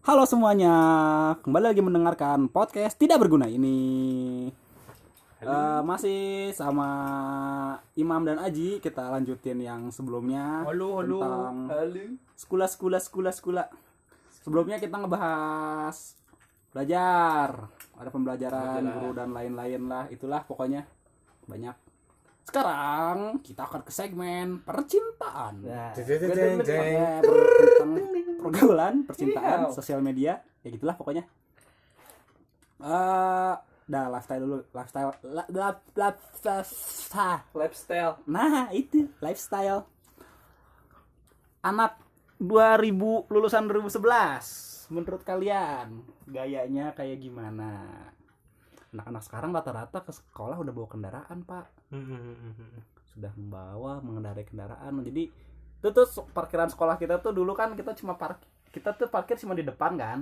Halo semuanya, kembali lagi mendengarkan podcast tidak berguna ini. Eh, masih sama Imam dan Aji kita lanjutin yang sebelumnya Halo, halo. tentang Halo. skula skula skula skula. Sebelumnya kita ngebahas belajar, ada pembelajaran guru dan lain-lain lah, itulah pokoknya banyak. Sekarang kita akan ke segmen percintaan. Nah, pergaulan, percintaan, sosial media, ya gitulah pokoknya. Eh, dah lifestyle dulu, lifestyle, la, la, la, la- lifestyle. Nah, itu lifestyle. Anak 2000 lulusan 2011, menurut kalian gayanya kayak gimana? Anak-anak sekarang rata-rata ke sekolah udah bawa kendaraan, Pak sudah membawa mengendarai kendaraan. Jadi itu tuh parkiran sekolah kita tuh dulu kan kita cuma parkir kita tuh parkir cuma di depan kan?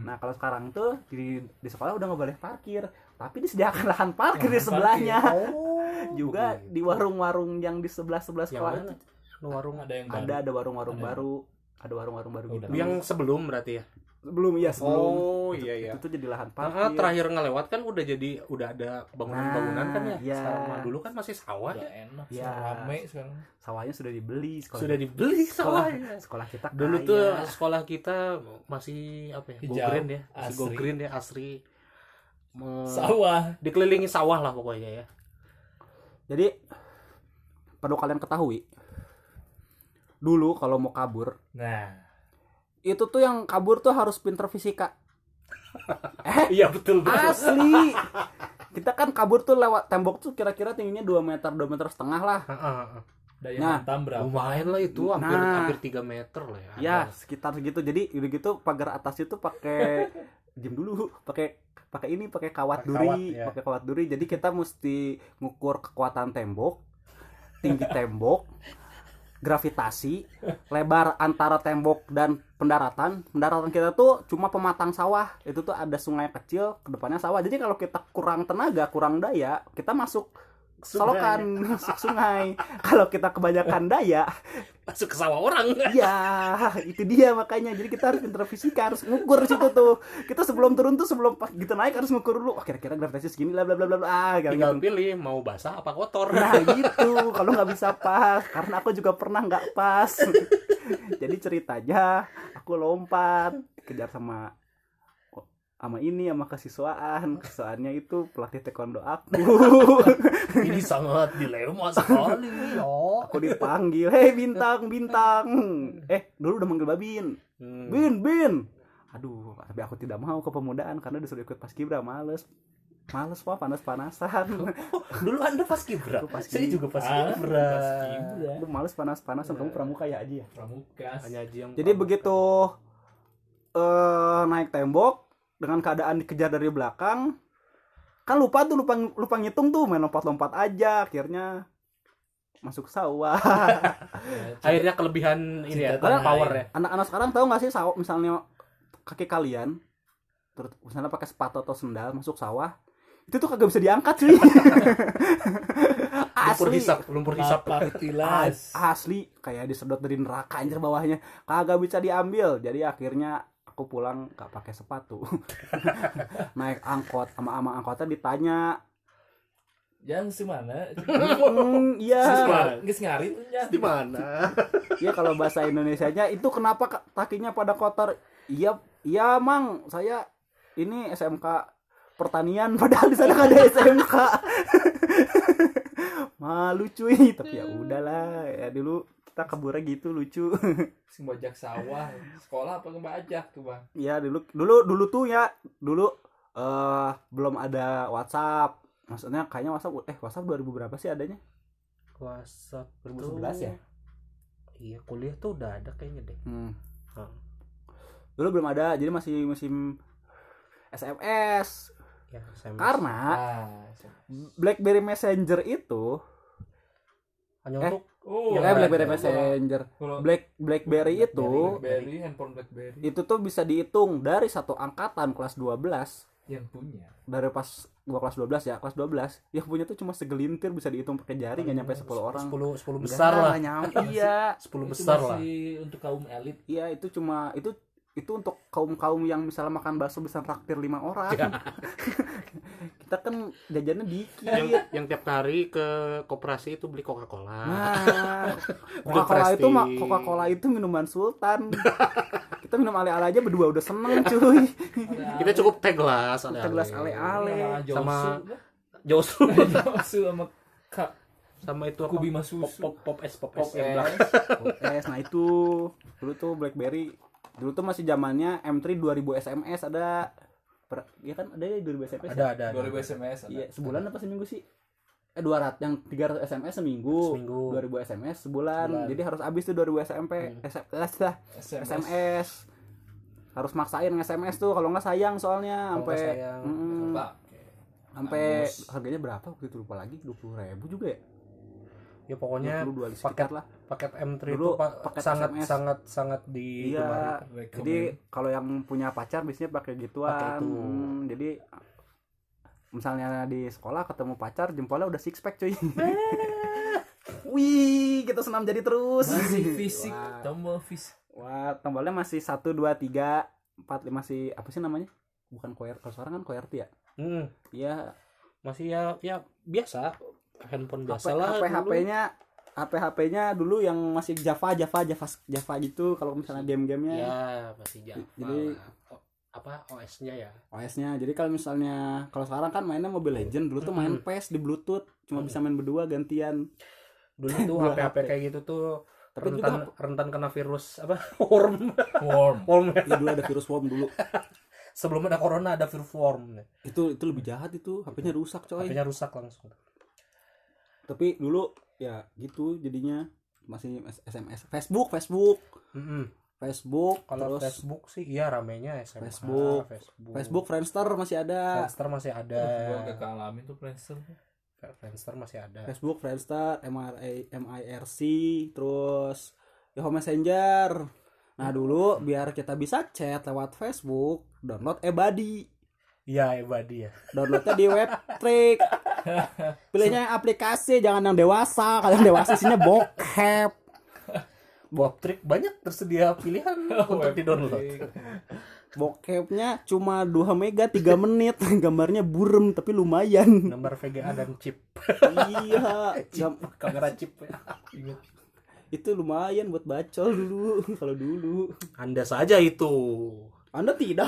Nah kalau sekarang tuh di di sekolah udah nggak boleh parkir tapi disediakan lahan parkir di sebelahnya. juga di warung-warung yang di sebelah sebelah Yang sekolah mana? itu warung Ada yang ada ada warung-warung baru. Ada warung-warung baru Oh, gitu. yang sebelum berarti ya sebelum iya sebelum oh Itu- iya iya itu jadi lahan Ah, parkir terakhir ngelewat kan udah jadi udah ada bangunan-bangunan kan ya. Nah, iya. Sekarang mah dulu kan masih sawah Udah ya. enak, Ya. rame sekarang. sawahnya sudah dibeli sekolah Sudah dibeli sekolah sawahnya. sekolah kita Dulu kaya. tuh sekolah kita masih apa ya? Go Hijau, green ya. Masih go green ya, asri. Me- Sawah. dikelilingi sawah lah pokoknya ya. Jadi perlu kalian ketahui dulu kalau mau kabur Nah, itu tuh yang kabur tuh harus pinter fisika. Iya betul asli. Kita kan kabur tuh lewat tembok tuh kira-kira tingginya 2 meter 2 meter setengah lah. Daya Nah, hantam berapa? Lumayan lah itu hampir Nah. hampir 3 meter lah ya. ya sekitar segitu. Jadi udah gitu pagar atasnya tuh pakai jam dulu. Pakai pakai ini pakai kawat Pakai duri. kawat, ya. pakai kawat duri. Jadi kita mesti ngukur kekuatan tembok tinggi tembok gravitasi lebar antara tembok dan pendaratan. Pendaratan kita tuh cuma pematang sawah. Itu tuh ada sungai kecil ke depannya sawah. Jadi kalau kita kurang tenaga kurang daya kita masuk solokan masuk sungai kalau kita kebanyakan daya Masuk ke sawah orang. Iya, itu dia makanya. Jadi kita harus pinter fisika, harus ngukur situ tuh. Kita sebelum turun tuh sebelum pas gitu naik harus ngukur dulu. Wah, kira-kira gravitasi segini lah bla bla bla bla. Ah, kayak Tinggal gitu. pilih mau basah apa kotor. Nah, gitu. Kalau nggak bisa pas, karena aku juga pernah nggak pas. Jadi ceritanya aku lompat kejar sama sama ini sama kesiswaan kesiswaannya itu pelatih taekwondo aku Ini sangat dilema sekali. Ya. aku dipanggil hei bintang bintang eh dulu udah manggil babin Hmm. Bin, Bin. Aduh, tapi aku tidak mau ke pemudaan karena disuruh ikut pas kibra, males. Males pak, panas-panasan. Dulu Anda pas kibra. Pas Saya kibra. juga pas kibra. pas kibra. Aku males panas-panasan, kamu pramuka ya aja ya. Pramukas. Hanya yang Jadi pramuka. begitu eh naik tembok dengan keadaan dikejar dari belakang, kan lupa tuh lupa lupa ngitung tuh main lompat-lompat aja akhirnya masuk sawah. akhirnya kelebihan ini ya, tanah power air. ya. Anak-anak sekarang tahu nggak sih sawah misalnya kaki kalian terus misalnya pakai sepatu atau sendal masuk sawah itu tuh kagak bisa diangkat Lumpur asli hisap, lumpur hisap. Lapak tilas. asli kayak disedot dari neraka anjir bawahnya kagak bisa diambil jadi akhirnya aku pulang gak pakai sepatu. Naik angkot sama ama angkotnya ditanya. Yang semana? hmm, iya. Geus ngari tuh nya. Di mana? iya kalau bahasa Indonesianya itu kenapa kakinya pada kotor? Iya iya mang. Saya ini SMK pertanian padahal di sana nggak ada SMK malu cuy. Tapi ya udahlah ya dulu kita kaburnya gitu lucu bajak sawah. Sekolah apa ngebajak tuh, Bang? ya dulu dulu dulu tuh ya dulu eh belum ada WhatsApp maksudnya kayaknya WhatsApp eh WhatsApp 2000 berapa sih adanya WhatsApp 2011 ya? Iya, kuliah tuh udah ada kayaknya deh. hmm. Hmm. dulu belum ada jadi masih musim SMS Ya, SMS. karena Ah. BlackBerry Messenger itu hanya Eh, untuk Oh, ya BlackBerry Messenger. Kalau Black BlackBerry itu BlackBerry, handphone BlackBerry. itu tuh bisa dihitung dari satu angkatan kelas 12 yang punya. dari pas gua kelas 12 ya kelas 12 yang punya tuh cuma segelintir bisa dihitung pakai jari nggak nyampe 10 orang. 10 10 Enggak, besar lah. nyampe. Iya. 10 Itu besar lah. untuk kaum elit. iya itu cuma itu itu untuk kaum kaum yang misalnya makan bakso bisa traktir lima orang. Ya. kita kan jajannya dikit. Yang yang tiap hari ke koperasi itu beli coca cola nah Coca Cola itu Coca Cola itu minuman sultan. Kita minum ale-ale aja berdua udah seneng cuy. Kita cukup teh gelas Teh gelas ale-ale. Sama- Josu Josu. Sama Kak. Sama itu apa? Kubi pop Masusu. Pop pop es pop, Pop es. Belakang. es. Nah itu. Dulu tuh BlackBerry dulu tuh masih zamannya M3 2000 SMS ada per, ya kan ada ya 2000 SMS ada ya? ada 2000 SMS ada. iya sebulan apa seminggu sih eh 200 yang 300 SMS seminggu, Seminggu. 2000 SMS sebulan. Sebulan. jadi harus habis tuh 2000 SMP Hmm. SMS lah SMS. SMS harus maksain SMS tuh kalau nggak sayang soalnya sampai. Mm, sampai harganya berapa waktu itu lupa lagi 20 ribu juga ya ya pokoknya 22 paket lah paket M3 Dulu itu pak paket sangat SMS. sangat sangat di iya jadi kalau yang punya pacar biasanya pakai gituan Pakai itu. Hmm, jadi misalnya di sekolah ketemu pacar jempolnya udah six pack cuy wih kita senam jadi terus Masih fisik, Wah. tombol fisik. Wah, tombolnya masih satu dua tiga empat lima masih apa sih namanya? Bukan koyer, kalau sekarang kan QWERTY ya? Hmm, Iya, masih ya ya biasa handphone biasa HP, lah HP. HP-nya HP HP-nya dulu yang masih Java Java Java Java gitu kalau misalnya game-gamenya ya masih Java Jadi- lah. O- apa OS-nya ya OS-nya. Jadi kalau misalnya kalau sekarang kan mainnya Mobile Legend, dulu tuh main Mm-mm. PES di Bluetooth, cuma bisa main berdua gantian. dulu tuh Dua HP HP HP. kayak gitu tuh Tapi rentan juga rentan kena virus apa worm Warm. worm ya. ya dulu ada virus worm dulu. sebelum ada corona ada virus worm Itu itu lebih jahat itu, HP-nya rusak coy. HP-nya rusak langsung Tapi dulu ya gitu jadinya. Masih SMS Facebook Facebook. Mm-mm. Facebook kalau terus Facebook sih iya ramenya SMA Facebook. Facebook. Facebook Friendster masih ada. Friendster masih ada. Gua gak kealamin tuh Friendster. Friendster masih ada. Facebook Friendster MRA MIRC terus Yahoo Messenger. Nah dulu biar kita bisa chat lewat Facebook download eBuddy iya Ebadi ya. Downloadnya di Webtrick pilihnya yang aplikasi jangan yang dewasa. Kalau yang dewasa isinya bokep. Bob Trick banyak tersedia pilihan untuk di download. bokepnya cuma 2 mega 3 menit. Gambarnya burem tapi lumayan. Gambar VGA dan chip. Iya gam- kamera chip. Ya. Ingat. itu lumayan buat bacol dulu kalau dulu. Anda saja itu. Anda tidak.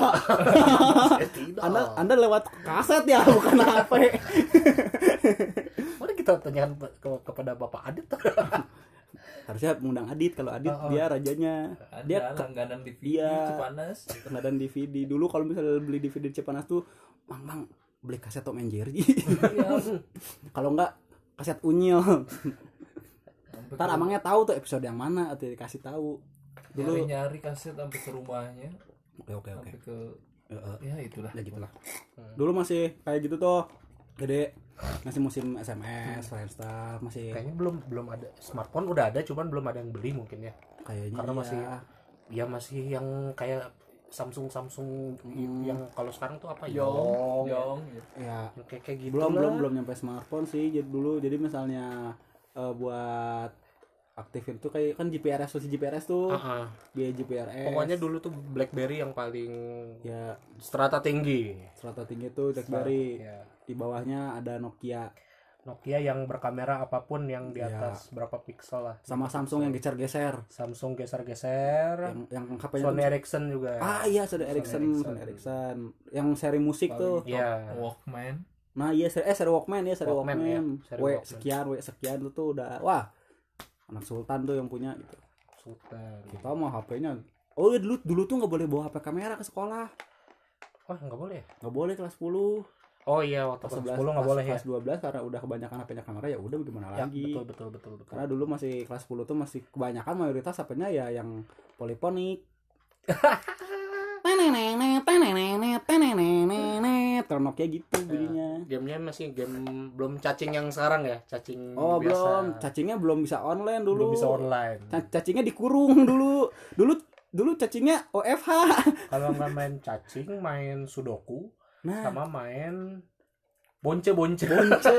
Tidak. Anda anda lewat kaset ya bukan HP mari kita tanyakan ke- kepada bapak Adit harusnya mengundang Adit kalau Adit Oh, oh. dia rajanya Ada dia langganan DVD Iya. Cipanas. dan DVD dulu kalau misalnya beli DVD di Cipanas tuh bang bang beli kaset Tom and Jerry Iya. kalau enggak kaset unyil ntar amangnya tahu tuh episode yang mana atau dikasih tahu dulu nyari-nyari kaset sampai ke rumahnya, oke oke oke sampai ke ya itulah. ya gitulah Hmm. dulu masih kayak gitu tuh gede masih musim SMS Friendster masih kayaknya belum belum ada smartphone udah ada cuman belum ada yang beli mungkin ya kayaknya karena iya. masih ya masih yang kayak Samsung Samsung Hmm. yang kalau sekarang tuh apa Yong, ya Yong. ya Yang kayak kayak gitu belum lah. belum belum nyampe smartphone sih jadi dulu jadi misalnya eh, buat aktifin tuh kayak kan GPRS tuh GPRS tuh biaya GPRS pokoknya dulu tuh BlackBerry yang paling ya strata tinggi strata tinggi tuh BlackBerry Ya. Di bawahnya ada Nokia Nokia yang berkamera apa pun yang di Ya. atas berapa piksel lah sama Samsung yang geser-geser Samsung geser-geser yang yang HP-nya Sony Ericsson juga ah iya Sony Ericsson Ericsson. Sony Ericsson yang seri musik Paling tuh Iya. Walkman. nah iya seri eh seri Walkman ya seri Walkman, Walkman, ya. Seri W Walkman. sekian W sekian itu tuh udah wah anak sultan tuh yang punya gitu Sultan kita mah HP-nya oh iya dulu dulu tuh nggak boleh bawa HP kamera ke sekolah wah nggak boleh ya? nggak boleh kelas 10 oh iya waktu kelas kelas 11 10 nggak kelas- boleh ya? kelas 12 karena udah kebanyakan HP-nya kamera ya udah gimana ya lagi? betul betul betul betul. Karena dulu masih kelas 10 tuh masih kebanyakan mayoritas HP-nya ya yang poliponik kalau Nokia gitu bunyinya gamenya masih game belum cacing yang sekarang ya? Cacing oh biasa. belum. Cacingnya belum bisa online dulu. Belum bisa online. Ca- cacingnya dikurung dulu. Dulu dulu cacingnya OFH kalau nggak main cacing main sudoku nah sama main bonce bonce bonce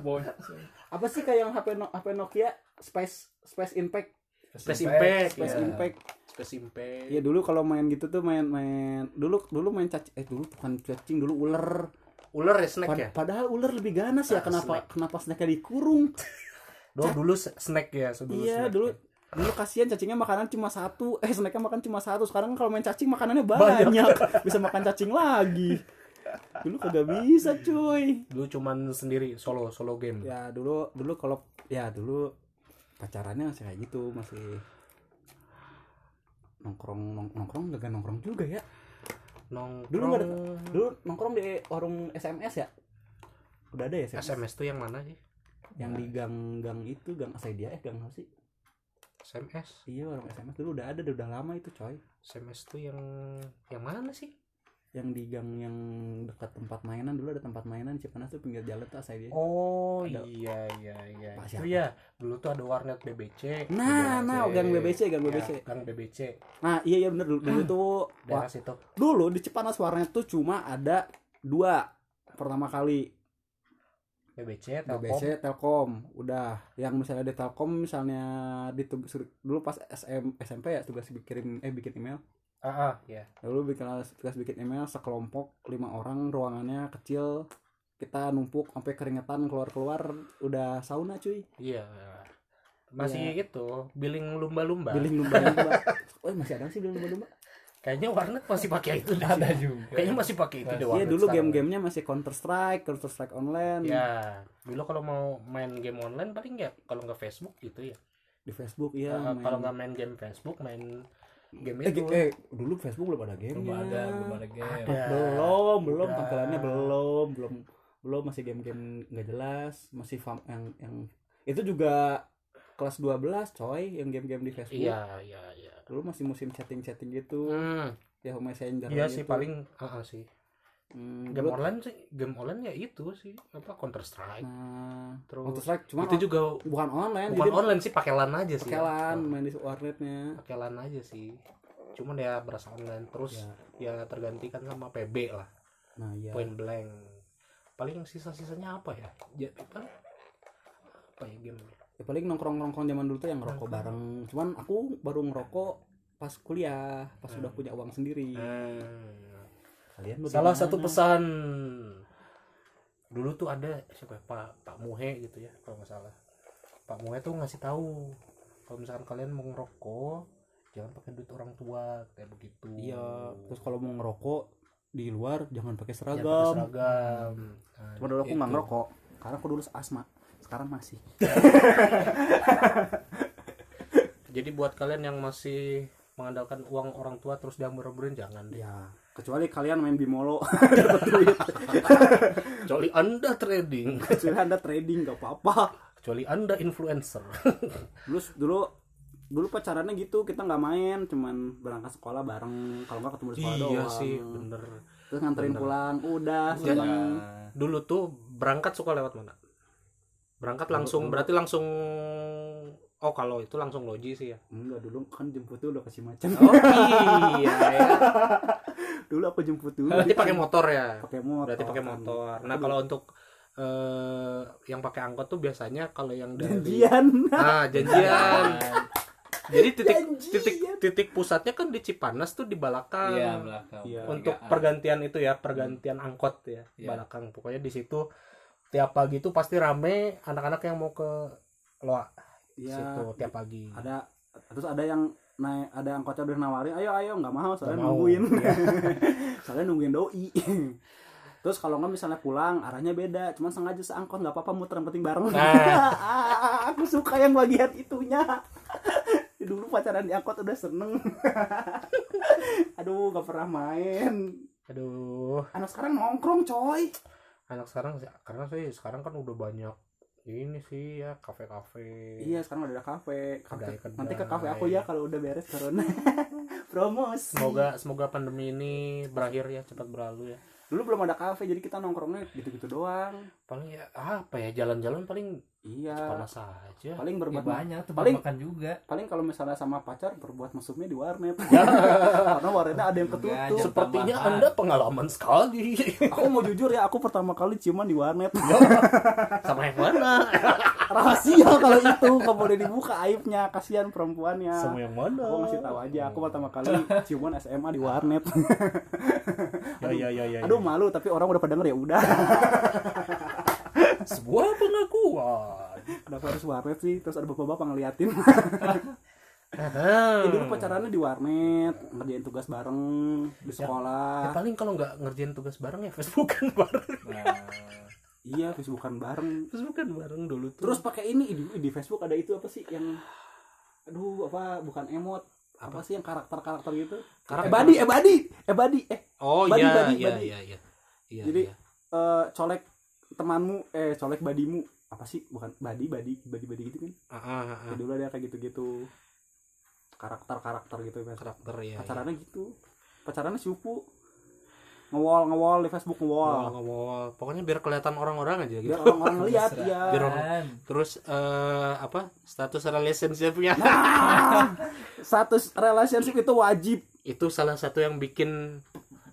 Bonceng. apa sih kayak yang HP No- HP Nokia Space Space Impact Space Impact, Space ya. Impact ke simpe Iya dulu kalau main gitu tuh main-main dulu dulu main cacing eh dulu bukan cacing dulu ular. ular ya snack Pad- ya Padahal ular lebih ganas ya Ah, kenapa snack. kenapa snacknya dikurung? dulu dulu snack ya dulu iya snack dulu ya. Dulu kasihan cacingnya makanan cuma satu. Eh snacknya makan cuma satu. Sekarang kalau main cacing makanannya Banyak. banyak. Bisa makan cacing lagi. Dulu kagak bisa cuy. Dulu cuman sendiri solo solo game. Ya dulu dulu kalau ya dulu pacarannya masih kayak gitu masih nongkrong nong- nongkrong gak nongkrong juga ya. Nongkrong Dulu nggak dulu nongkrong di warung SMS ya? Udah ada ya SMS, SMS tuh yang mana sih? Yang di gang gang itu gang dia eh gang apa sih SMS iya warung SMS dulu udah ada udah lama itu coy. SMS tuh yang yang mana sih? Yang di gang yang dekat tempat mainan dulu ada tempat mainan Cipanas tuh pinggir jalan tuh dia. Oh Ada- iya iya iya. Itu ya dulu tuh ada warnet BBC nah nah gang BBC gang Ya, BBC gang BBC nah iya iya bener dulu, dulu tuh wah, daerah situ. Dulu di Cipanas warnet tuh cuma ada dua pertama kali BBC Telkom BBC Telkom. Udah. Yang misalnya di Telkom misalnya di dulu pas SM, SMP ya tugas bikin eh bikin email. Ah ah ya lalu bikin tugas bikin email sekelompok lima orang ruangannya kecil. Kita numpuk sampai keringetan keluar keluar udah sauna cuy. Iya. Masih itu billing lumba-lumba. Billing lumba-lumba. Oh masih ada sih billing lumba-lumba kayaknya warnet masih pakai itu deh. ada juga. Kayaknya masih pakai itu deh iya dulu game-gamenya masih Counter Strike Counter Strike online. Ya dulu kalau mau main game online paling ya kalau nggak Facebook gitu ya. Di Facebook iya Ah, main- kalau nggak main game Facebook main game eh, itu. eh, dulu Facebook belum ada game belum ada belum ada game. Ada. belum belum tampilannya belum belum belum masih game-game nggak jelas masih fam yang yang itu juga kelas 12 coy yang game-game di Facebook. Iya iya iya dulu masih musim chatting-chatting gitu. Hmm, ya messenger iya gitu. sih paling ah ah, sih. Hmm, game dulu- online sih game online ya itu sih. Apa Counter Strike. Nah terus Counter Strike cuma itu juga bukan online bukan jadi online sih pakai LAN aja sih. pakai ya. LAN Oh, main di warnetnya. Pakai LAN aja sih. Cuman ya berasa online. Terus ya. ya tergantikan sama PB lah. Nah iya. Point blank. Paling sisa-sisanya apa ya? Ya paling apa ya game ya paling nongkrong-nongkrong zaman dulu tuh yang ngerokok Nongkrong. bareng. Cuman aku baru ngerokok pas kuliah pas Hmm. udah punya uang sendiri. Kalian salah bagaimana? satu pesan dulu tuh ada siapa ya, Pak Pak Muhe gitu ya kalau nggak salah. Pak Muhe tuh ngasih tahu kalau misalkan kalian mau ngerokok jangan pakai duit orang tua kayak begitu. Iya terus kalau mau ngerokok di luar jangan pakai Jangan pakai seragam. Seragam Nah, cuma dulu aku nggak Itu. ngerokok karena aku dulu asma sekarang masih. Jadi buat kalian yang masih mengandalkan uang orang tua terus diambil-ambilin jangan deh. Ya kecuali kalian main bimolo kecuali anda trading. Kecuali anda trading gak apa-apa. Kecuali anda influencer. Dulu dulu dulu pacarannya gitu kita nggak main cuman berangkat sekolah bareng. Kalau nggak ketemu di sekolah iya doang. sih bener. Terus nganterin Bener. pulang udah Iya. seneng. Dulu tuh berangkat suka lewat mana berangkat langsung dulu. berarti langsung oh kalau itu langsung logi sih ya? Enggak dulu kan jemput dulu kasih macan oh iya ya. Dulu aku jemput dulu. Berarti pakai motor ya? pakai motor. Berarti pakai motor. Nah kalau untuk eh yang pakai angkot tuh biasanya kalau yang dari janjian. Nah janjian. Jadi titik Janjian. titik titik pusatnya kan di Cipanas tuh di Balakang. Iya belakang Iya. untuk pergantian itu ya pergantian angkot ya Iya. Balakang. Pokoknya di situ tiap pagi tuh pasti rame anak-anak yang mau ke Loa. Ya situ tiap pagi. Ada terus ada yang naik ada angkotnya udah nawarin ayo ayo nggak mau soalnya mau. nungguin. Iya. soalnya nungguin doi. Terus kalau nggak misalnya pulang arahnya beda cuman sengaja seangkot nggak apa-apa muter yang penting bareng. Nah. Ah, aku suka yang bagian itunya. Dulu pacaran di angkot udah seneng. Aduh nggak pernah main. Aduh. Anak sekarang nongkrong coy anak sekarang sih- karena sih sekarang kan udah banyak ini sih ya kafe-kafe. Iya sekarang udah ada kafe. Nanti ke kafe aku ya kalau udah beres corona promosi. Semoga semoga pandemi ini berakhir ya cepat berlalu ya. Dulu belum ada kafe jadi kita nongkrongnya gitu-gitu doang. Paling ya apa ya jalan-jalan paling iya. Panas saja paling Ya, berbuat banyak tempat paling- makan juga. paling kalau misalnya sama pacar berbuat mesumnya di warnet. Ya. karena warnetnya ada yang Enggak, ketutup. jangan sepertinya tambahan. anda pengalaman sekali. Aku mau jujur ya aku pertama kali ciuman di warnet. Sama yang mana? Rahasia kalau itu nggak boleh dibuka aibnya. Kasihan perempuannya. Sama yang mana? Aku ngasih tahu aja aku pertama kali ciuman SMA di warnet. Ya ya ya ya, aduh ya. malu tapi orang udah pada denger ya udah. Sebuah pengakuan kenapa harus warnet sih terus ada bapak-bapak ngeliatin. Ya, dulu pacarannya di warnet ngerjain tugas bareng di Ya. sekolah. Paling kalau nggak ngerjain tugas bareng ya Facebookan bareng. Nah, iya Facebookan bareng. Facebookan bareng dulu tuh. Terus pakai ini di, di Facebook ada itu apa sih yang aduh apa bukan emot apa sih yang karakter karakter gitu? Karakter. eh badi eh badi eh eh. Oh Badi, iya iya iya iya iya Jadi, iya. eh, colek temanmu eh colek badimu apa sih? Bukan badi badi badi badi gitu kan? Ah, ah, Ya, ah. dulu ada kayak gitu gitu karakter karakter gitu ya karakter ya pacarannya gitu. Pacarannya supu ngewol ngewol di Facebook ngewol ngomong pokoknya biar kelihatan orang-orang aja gitu. Biar orang-orang ngeliat ya Biar orang- terus eh apa? Status relationshipnya. Status relationship itu wajib. Itu salah satu yang bikin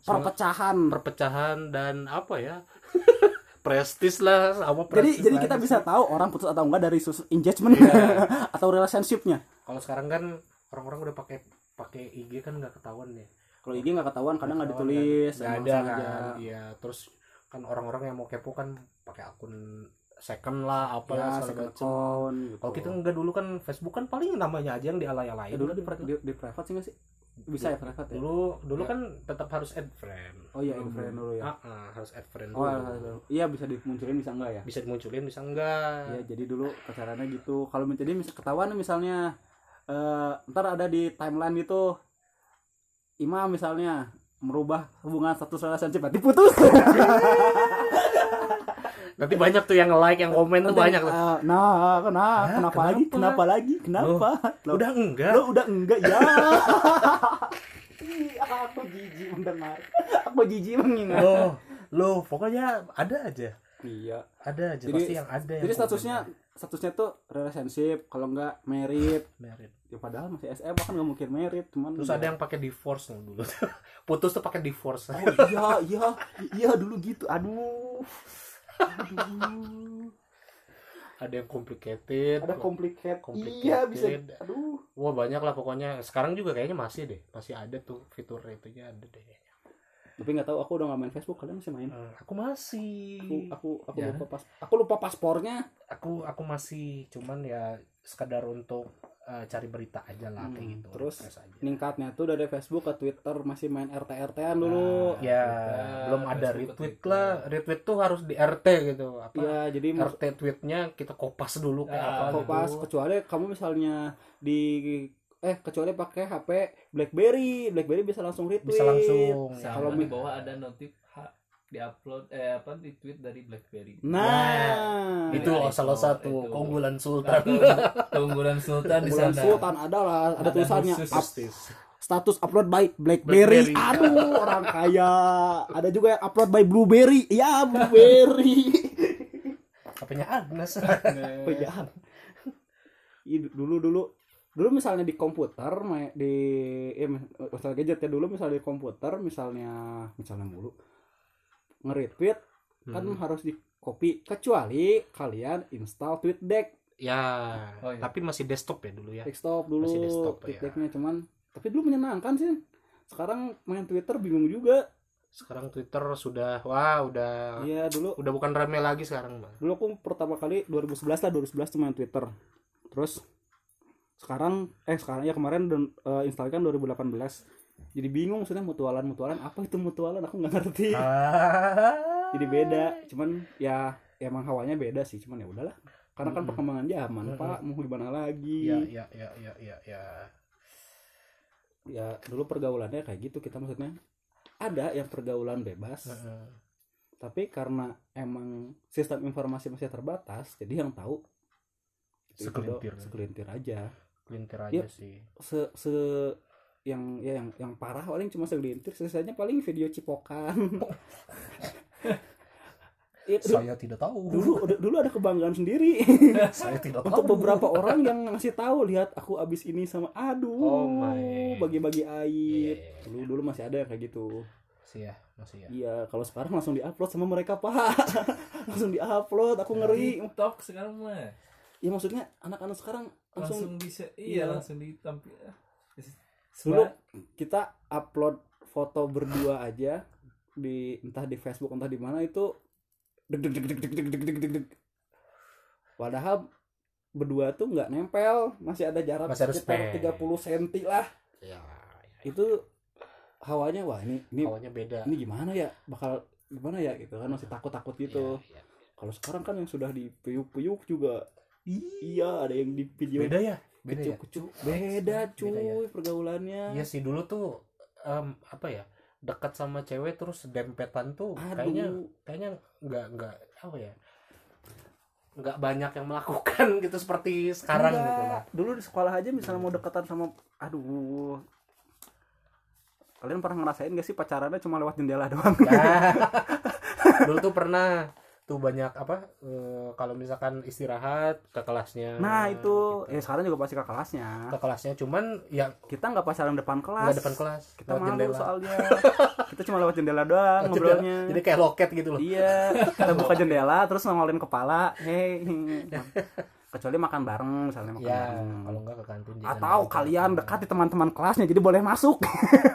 perpecahan. perpecahan dan apa ya prestis lah sama jadi prestis jadi lagi kita sih. bisa tahu orang putus atau enggak dari sus engagement Iya. atau relationshipnya. Kalau sekarang kan orang-orang udah pakai pakai IG kan nggak ketahuan ya kalau IG nggak ketahuan kadang nggak ditulis nggak ada kan. Iya terus kan orang-orang yang mau kepo kan pakai akun second lah apa ya segala macam account gitu. kalau kita nggak dulu kan Facebook kan paling namanya aja yang dialay-alayin Eh, dulu di, di, di private sih nggak sih bisa ya private ya dulu dulu Ya. kan tetap harus add friend oh iya add friend dulu ya Ah, ah, harus add friend oh dulu. iya bisa dimunculin bisa enggak ya bisa dimunculin bisa enggak Iya, jadi dulu pacarannya gitu. Kalau menjadi mis ketahuan misalnya eh ntar ada di timeline itu Imam misalnya merubah hubungan status relationship berarti putus. nanti banyak tuh yang like yang komen tuh banyak tuh. Eh, nah, kenapa? kenapa lagi? kenapa? Kenapa lagi? Kenapa? Loh, udah enggak lo udah enggak ya. Ih, aku jijik mendengar. Aku jijik mengingat. loh loh pokoknya ada aja Iya. ada aja Jadi- pasti yang ada yang Jadi komen. statusnya statusnya tuh relationship, kalau enggak married. Married. Ya padahal masih SM kan nggak mungkin married, cuman terus ya. ada yang pakai divorce loh dulu putus tuh pakai divorce Oh iya iya iya dulu gitu. Aduh. Aduh. ada yang complicated Ada complicated. Complicated. Iya bisa. Aduh. wah banyak lah pokoknya sekarang juga kayaknya masih deh masih ada tuh fitur itunya ada deh Tapi nggak tahu aku udah nggak main Facebook. Kalian masih main? Eh, aku masih Aku aku aku Ya. lupa pas. Aku lupa paspornya. aku aku masih cuman ya sekadar untuk eh, cari berita aja lah kayak Hmm, gitu terus aja. Ningkatnya tuh dari Facebook ke Twitter masih main RT RT-an dulu. ya Twitter, belum ada Facebook, retweet Twitter. lah retweet tuh harus di RT gitu apa Iya, jadi RT tweetnya kita kopas dulu kayak Ah, apa gitu. pas kecuali kamu misalnya di eh kecuali pakai HP BlackBerry, BlackBerry bisa langsung retweet. bisa langsung Kalau di mi- bawah ada notif ha, di upload eh apa di tweet dari BlackBerry Nah, itu Ya, salah itu, satu itu. keunggulan Sultan keunggulan Sultan di sana Sultan adalah ada, Ada tulisannya up- status upload by BlackBerry. Blackberry. Aduh, orang kaya. Ada juga yang upload by Blueberry. Ya, Blueberry. apanya Agnes Oh iya. Ih, dulu dulu dulu misalnya di komputer di ya misalnya gadget ya dulu misalnya di komputer misalnya misalnya mulu nge-retweet kan Hmm. harus di copy kecuali kalian install TweetDeck ya Oh, iya. tapi masih desktop ya dulu ya desktop dulu Masih desktop, ya. TweetDecknya cuman tapi dulu menyenangkan sih sekarang main Twitter bingung juga sekarang Twitter sudah wah udah iya dulu udah bukan rame lagi sekarang Bang. dulu aku pertama kali 2011 lah 2011 tuh main Twitter terus sekarang eh sekarang ya kemarin dan eh, install kan 2018 jadi bingung maksudnya mutualan mutualan. Apa itu mutualan? Aku nggak ngerti. Ah. jadi beda. Cuman ya emang hawanya beda sih. Cuman ya udahlah. Karena kan perkembangan zaman Mm-mm. pak. Mau gimana lagi? Ya ya ya ya ya ya. Ya dulu pergaulannya kayak gitu kita maksudnya. Ada yang pergaulan bebas. Heeh. tapi karena emang sistem informasi masih terbatas jadi yang tahu itu do- segelintir aja. Kelintir aja Iya. sih. Se se yang ya yang yang parah paling cuma segelintir sisanya paling video cipokan. Eh, du- saya tidak tahu. Dulu dulu ada kebanggaan sendiri. Saya tidak tahu. untuk beberapa orang yang ngasih tahu lihat aku abis ini sama aduh Oh my. bagi-bagi aib Iya. dulu dulu masih ada yang kayak gitu. Masih ya masih ya. Iya kalau sekarang langsung diupload sama mereka pak. Langsung diupload aku ngeri. TikTok sekarang mah. Ya maksudnya anak-anak sekarang langsung, langsung bisa Iya. iya. langsung ditampil dulu kita upload foto berdua aja di entah di Facebook entah di mana itu deg deg deg deg deg deg deg deg deg padahal berdua tuh nggak nempel masih ada jarak Masih sekitar space. 30 cm lah. Ya itu hawanya wah ini ini awalnya beda. ini gimana ya? Bakal gimana ya? Gitu kan masih takut takut gitu. Iya, iya. kalau sekarang kan yang sudah dipuyuk-puyuk juga iya ada yang di video. Beda ya beda ya beda cuy Beda ya. pergaulannya Iya sih dulu tuh em, apa ya dekat sama cewek terus dempetan tuh Aduh. kayaknya kayaknya nggak nggak apa ya nggak banyak yang melakukan gitu seperti sekarang Enggak. gitu lah. dulu di sekolah aja misalnya mau deketan sama aduh kalian pernah ngerasain gak sih pacarannya cuma lewat jendela doang Ya. dulu tuh pernah tuh banyak apa eh, kalau misalkan istirahat ke kelasnya nah itu. gitu. ya sekarang juga pasti ke kelasnya. Ke kelasnya cuman ya kita nggak pacaran depan kelas. Nggak depan kelas kita lewat malu soalnya. Kita cuma lewat jendela doang Jendela. ngobrolnya. Jadi kayak loket gitu loh. Iya kita buka jendela terus nongolin kepala. Hei kecuali makan bareng misalnya makan ya bareng. kalau nggak ke kantin atau kalian dekat di teman-teman kelasnya jadi boleh masuk.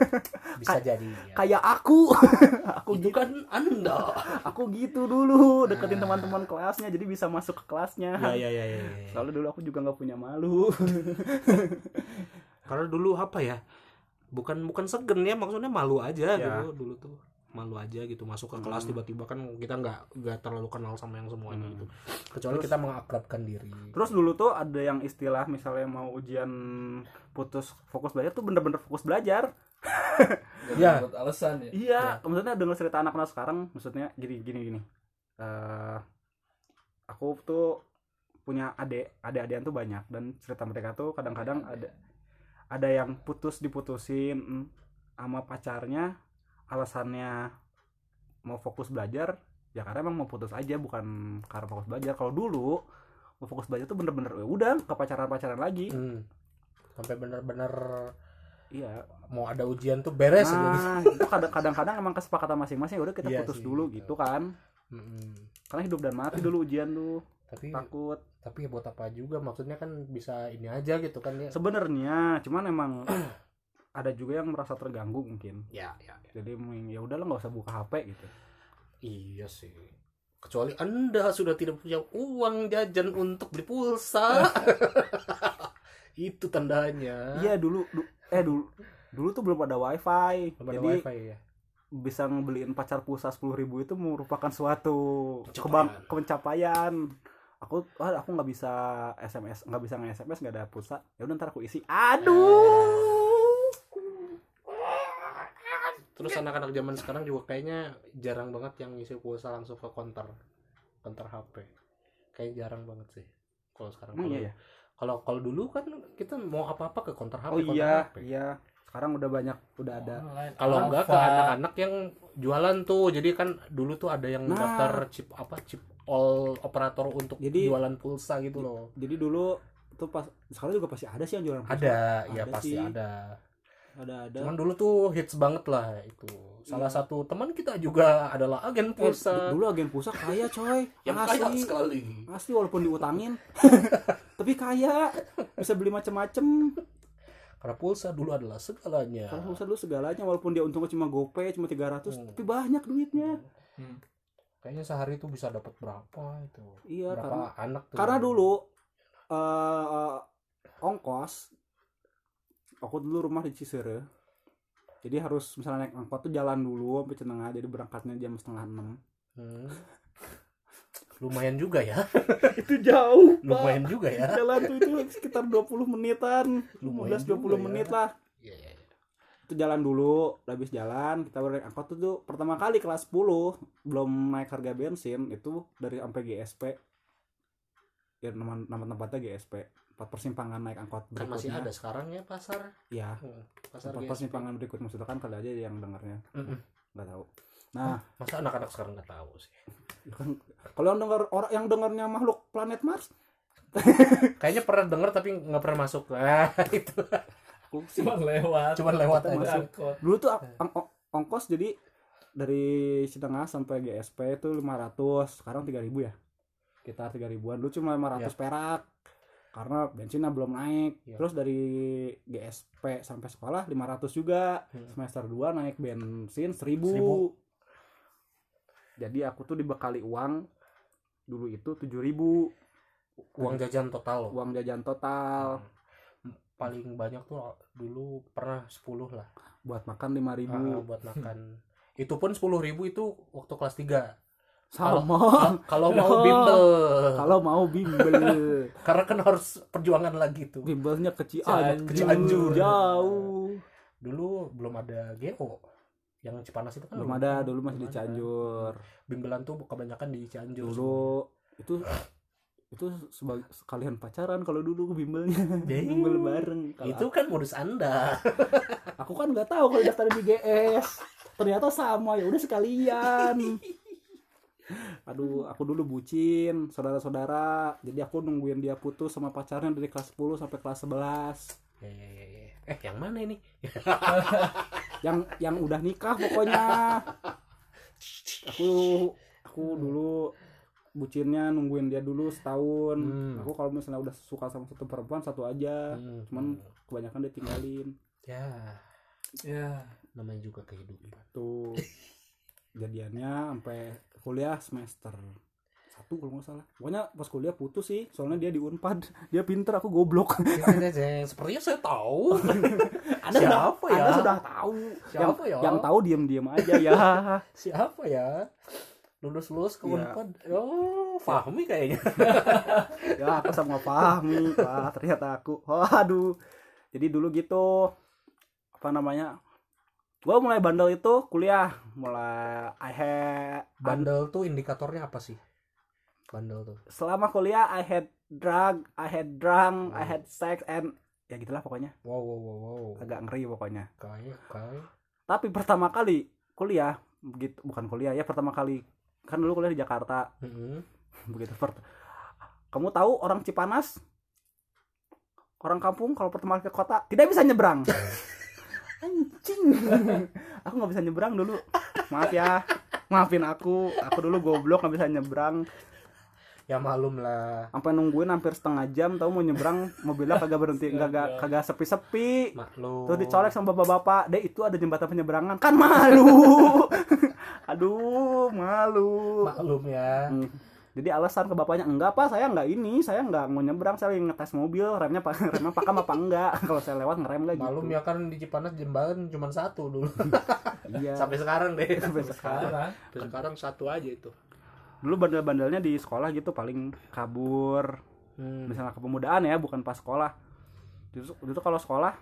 Bisa jadi ya. kayak aku. Aku itu kan anda. Aku gitu dulu deketin teman-teman kelasnya jadi bisa masuk ke kelasnya. Ya ya ya ya, ya. soalnya dulu aku juga nggak punya malu. Karena dulu apa ya bukan bukan segen ya maksudnya malu aja Ya. gitu dulu tuh malu aja gitu masuk ke kelas Hmm. tiba-tiba kan kita nggak nggak terlalu kenal sama yang semuanya Hmm. gitu kecuali Terus- kita mengakrabkan diri terus dulu tuh ada yang istilah misalnya mau ujian putus fokus belajar tuh bener-bener fokus belajar Ya. buat alasan ya iya maksudnya dengan cerita anak-anak sekarang maksudnya gini gini gini Eh, aku tuh punya adik adik-adian tuh banyak dan cerita mereka tuh kadang-kadang ada ada yang putus diputusin mm, sama pacarnya alasannya mau fokus belajar ya karena emang mau putus aja bukan karena fokus belajar kalau dulu mau fokus belajar tuh bener-bener ya udah ke pacaran-pacaran lagi Hmm. sampai benar-benar iya mau ada ujian tuh beres gitu. nah itu kadang- kadang-kadang emang kesepakatan masing-masing ya udah kita Iya putus sih, dulu gitu. gitu kan Mm-mm. karena hidup dan mati dulu ujian tuh tapi takut tapi ya buat apa juga maksudnya kan bisa ini aja gitu kan ya sebenarnya cuman emang ada juga yang merasa terganggu mungkin. Ya ya, ya. jadi ya udahlah nggak usah buka HP gitu. Iya sih. Kecuali anda sudah tidak punya uang jajan untuk beli pulsa itu tandanya. Iya dulu du- eh dulu dulu tuh belum ada wifi. Belum ada jadi wifi ya bisa ngebeliin pacar pulsa sepuluh ribu itu merupakan suatu Pencapaian. kebang pencapaian. Aku ah, aku nggak bisa sms nggak bisa nge sms nggak ada pulsa. Ya udah ntar aku isi. Aduh terus anak-anak zaman sekarang juga kayaknya jarang banget yang ngisi pulsa langsung ke counter counter HP kayak jarang banget sih kalau sekarang. Kalau iya ya kalau kalau dulu kan kita mau apa-apa ke counter HP oh counter iya HP. iya. Sekarang udah banyak udah ada. Kalau enggak ke anak-anak yang jualan tuh. Jadi kan dulu tuh ada yang Nah. daftar chip apa chip all operator untuk Jadi- jualan pulsa gitu loh. jadi dulu tuh pas sekarang juga pasti ada sih yang jualan pulsa. ada ya Ada pasti sih. ada ada ada. Cuman dulu tuh hits banget lah itu. Salah Iya. satu teman kita juga adalah agen Eh, pulsa. dulu agen pulsa kaya coy. Yang kaya asli. sekali. Asli walaupun diutangin. Tapi kaya. Bisa beli macem-macem. Karena pulsa dulu adalah segalanya. Kalau pulsa dulu segalanya walaupun dia untungnya cuma gopay cuma 300 Hmm. tapi banyak duitnya. Hmm. kayaknya sehari tuh bisa dapat berapa itu? Iya karena berapa anak tuh? karena dulu eh ongkos aku dulu rumah di Cisere. Jadi harus misalnya naik angkot tuh jalan dulu sampai Cenengah jadi berangkatnya jam setengah enam. Hmm. lumayan juga ya. Itu jauh lumayan juga ya. Jalan tuh itu sekitar 20 menitan Lumayan 15 20 juga ya. menit lah. Iya, iya, iya. itu jalan dulu habis jalan kita naik angkot tuh, tuh pertama kali kelas 10 belum naik harga bensin itu dari sampai GSP ya nama, nama tempatnya GSP empat persimpangan naik angkot kan masih berikutnya. ada sekarang ya pasar? Ya Hmm, pasar empat GSP. persimpangan berikutnya maksudnya kan kali aja yang dengarnya. Nggak tahu. Nah. Masa anak-anak sekarang nggak tahu sih? Ya kan kalau yang dengar orang yang dengarnya makhluk planet Mars. Kayaknya pernah denger tapi nggak pernah masuk. Ah itu. Cuma lewat. cuman lewat aja. masuk. Angkot. dulu tuh ang- ong- ongkos jadi dari Citengah sampai GSP itu 500 sekarang 3000 ya sekitar 3000an dulu cuma 500 Ya. perak. Karena bensinnya belum naik. Ya. terus dari GSP sampai sekolah 500 juga. Hmm. semester 2 naik bensin 1000 Seribu. jadi aku tuh dibekali uang. Dulu itu 7000 uang jajan total. Uang jajan total. Hmm. paling banyak tuh dulu pernah 10 lah. Buat makan 5000 Ah, buat makan. Itu pun 10.000 ribu itu waktu kelas 3 sama. kalau mau bimbel. Kalau mau bimbel. Karena kan harus perjuangan lagi tuh. Bimbelnya ke Cianjur, Ke Cianjur. jauh. Dulu belum ada GO yang Cipanas itu kan belum ada dulu masih di. Cianjur. Bimbelan tuh kebanyakan di Cianjur. Dulu itu itu sebagai sekalian pacaran kalau dulu bimbelnya. Bimbel bareng. Kalau itu kan modus anda. Aku kan nggak tahu kalau daftar di GS ternyata sama ya udah sekalian aduh aku dulu bucin saudara-saudara. Jadi aku nungguin dia putus sama pacarnya dari kelas 10 sampai kelas 11 ya, ya, ya, ya. eh yang mana ini? Yang yang udah nikah pokoknya. Aku aku dulu bucinnya nungguin dia dulu setahun. Hmm. aku kalau misalnya udah suka sama satu perempuan satu aja. Hmm. cuman kebanyakan dia tinggalin. Ya. Ya. namanya juga kehidupan. Tuh jadiannya sampai kuliah semester satu kalau nggak salah. Pokoknya pas kuliah putus sih soalnya dia di unpad. Dia pinter aku goblok. Sepertinya saya tahu. Anda Siapa sudah, ya? anda sudah tahu? Yang, Siapa ya? yang tahu diem diem aja ya. Siapa ya? Lulus lulus ke Iya. Unpad. Oh Fahmi kayaknya. Ya aku sama Fahmi wah ternyata aku. Waduh. Jadi dulu gitu apa namanya gua mulai bandel itu kuliah mulai I had bandel tuh indikatornya apa sih? Bandel tuh. Selama kuliah I had drug I had drunk I Hmm. had sex and ya gitulah pokoknya. Wow wow wow wow. Agak ngeri pokoknya. Kayak kayak tapi pertama kali kuliah begitu bukan kuliah ya pertama kali kan dulu kuliah di Jakarta. Mm-mm. begitu per- kamu tahu orang Cipanas? Orang kampung kalau pertama kali ke kota tidak bisa nyebrang anjing aku nggak bisa nyebrang dulu. Maaf ya. Maafin aku. Aku dulu goblok nggak bisa nyebrang. Ya malum lah. Sampai nungguin hampir setengah jam tahu mau nyebrang mobilnya kagak berhenti kagak kagak sepi-sepi. Maklum. Terus dicolek sama bapak-bapak deh itu ada jembatan penyeberangan. Kan malu. Aduh malu. Maklum ya. Hmm. Jadi alasan ke bapaknya enggak pak saya enggak ini saya enggak mau nyebrang saya lagi ngetes mobil remnya pak remnya pakam apa enggak kalau saya lewat ngerem enggak gitu. malum ya kan di Cipanas jembatan cuma satu dulu Iya. sampai sekarang deh Sampai sekarang. Sekarang. Sampai sekarang satu aja itu Dulu bandel-bandelnya di sekolah gitu paling kabur hmm. misalnya kepemudaan ya bukan pas sekolah. Justru itu kalau sekolah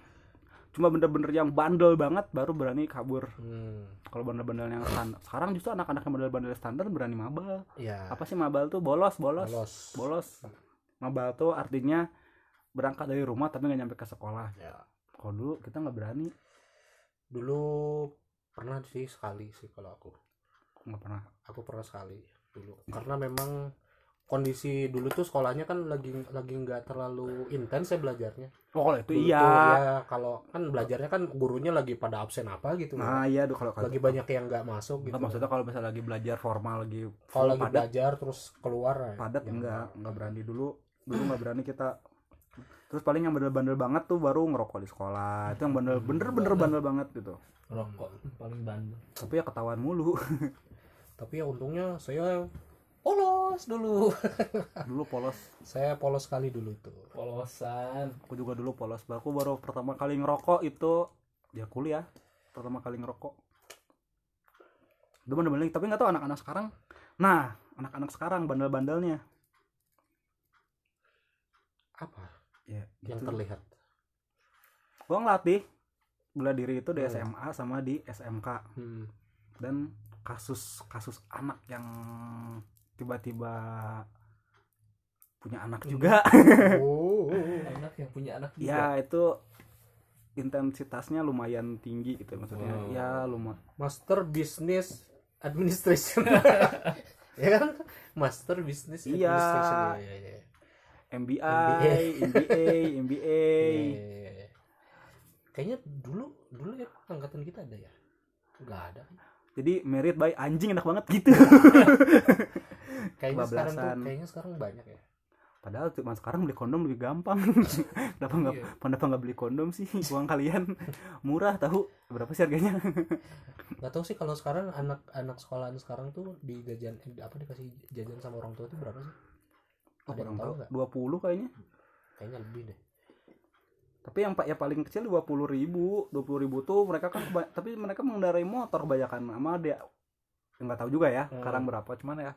cuma bener-bener yang bandel banget baru berani kabur. Hmm. Kalau bandel-bandel yang standar sekarang justru anak-anak yang bandel-bandel standar berani mabal. ya Apa sih mabal tuh? Bolos, bolos. Bolos. Bolos. Mabal tuh artinya berangkat dari rumah tapi nggak nyampe ke sekolah. ya Kalau dulu kita nggak berani, dulu pernah sih sekali sih kalau aku nggak pernah. aku pernah sekali dulu karena memang kondisi dulu tuh sekolahnya kan lagi lagi nggak terlalu intens ya belajarnya. Oh kalau itu Dulu iya. tuh ya kalau kan belajarnya kan gurunya lagi pada absen apa gitu. Nah iya tuh kalau kalau lagi banyak yang nggak masuk gitu. Enggak, maksudnya kalau misalnya lagi belajar formal lagi kalau lagi padat belajar terus keluar ya, padat ya enggak enggak berani dulu. Dulu nggak berani kita. Terus paling yang bandel-bandel banget tuh baru ngerokok di sekolah. Itu yang bandel bener-bener bandel. banget gitu. Rokok paling bandel. tapi ya ketahuan mulu. Tapi ya untungnya saya polos dulu. Dulu polos. Saya polos sekali dulu itu Polosan. aku juga dulu polos. Aku baru pertama kali ngerokok itu ya kuliah pertama kali ngerokok. Itu bandel-bandel tapi nggak tahu anak-anak sekarang. Nah anak-anak sekarang bandel-bandelnya. Apa? Ya yang gitu. terlihat. Gua ngelatih. Bela diri itu di Hmm. SMA sama di SMK hmm. dan kasus kasus anak yang tiba-tiba punya anak juga. Oh, Anak yang punya anak juga. ya itu intensitasnya lumayan tinggi gitu maksudnya. Wow. ya lumayan. Master Business Administration. Ya kan? Master Business Iya. Administration. Iya, iya, iya. MBA MBA MBA Iya. kayaknya dulu dulu ya angkatan kita ada ya? Nggak ada. Jadi merit by anjing enak banget gitu kayaknya sekarang tuh kayaknya sekarang banyak ya. Padahal cuma sekarang beli kondom lebih gampang. Kenapa nggak Iya. kenapa nggak beli kondom sih? Uang kalian. Murah tahu. Berapa sih harganya? Nggak tahu sih kalau sekarang anak anak sekolahan sekarang tuh di jajan eh, apa dikasih jajan sama orang tua itu berapa sih? Oh, ada yang tahu nggak? 20 kayaknya. Kayaknya lebih deh. Tapi yang pak ya paling kecil dua puluh ribu. dua puluh ribu tuh mereka kan tapi mereka mengendarai motor kebanyakan sama dia nggak tahu juga ya Hmm. sekarang berapa. Cuman ya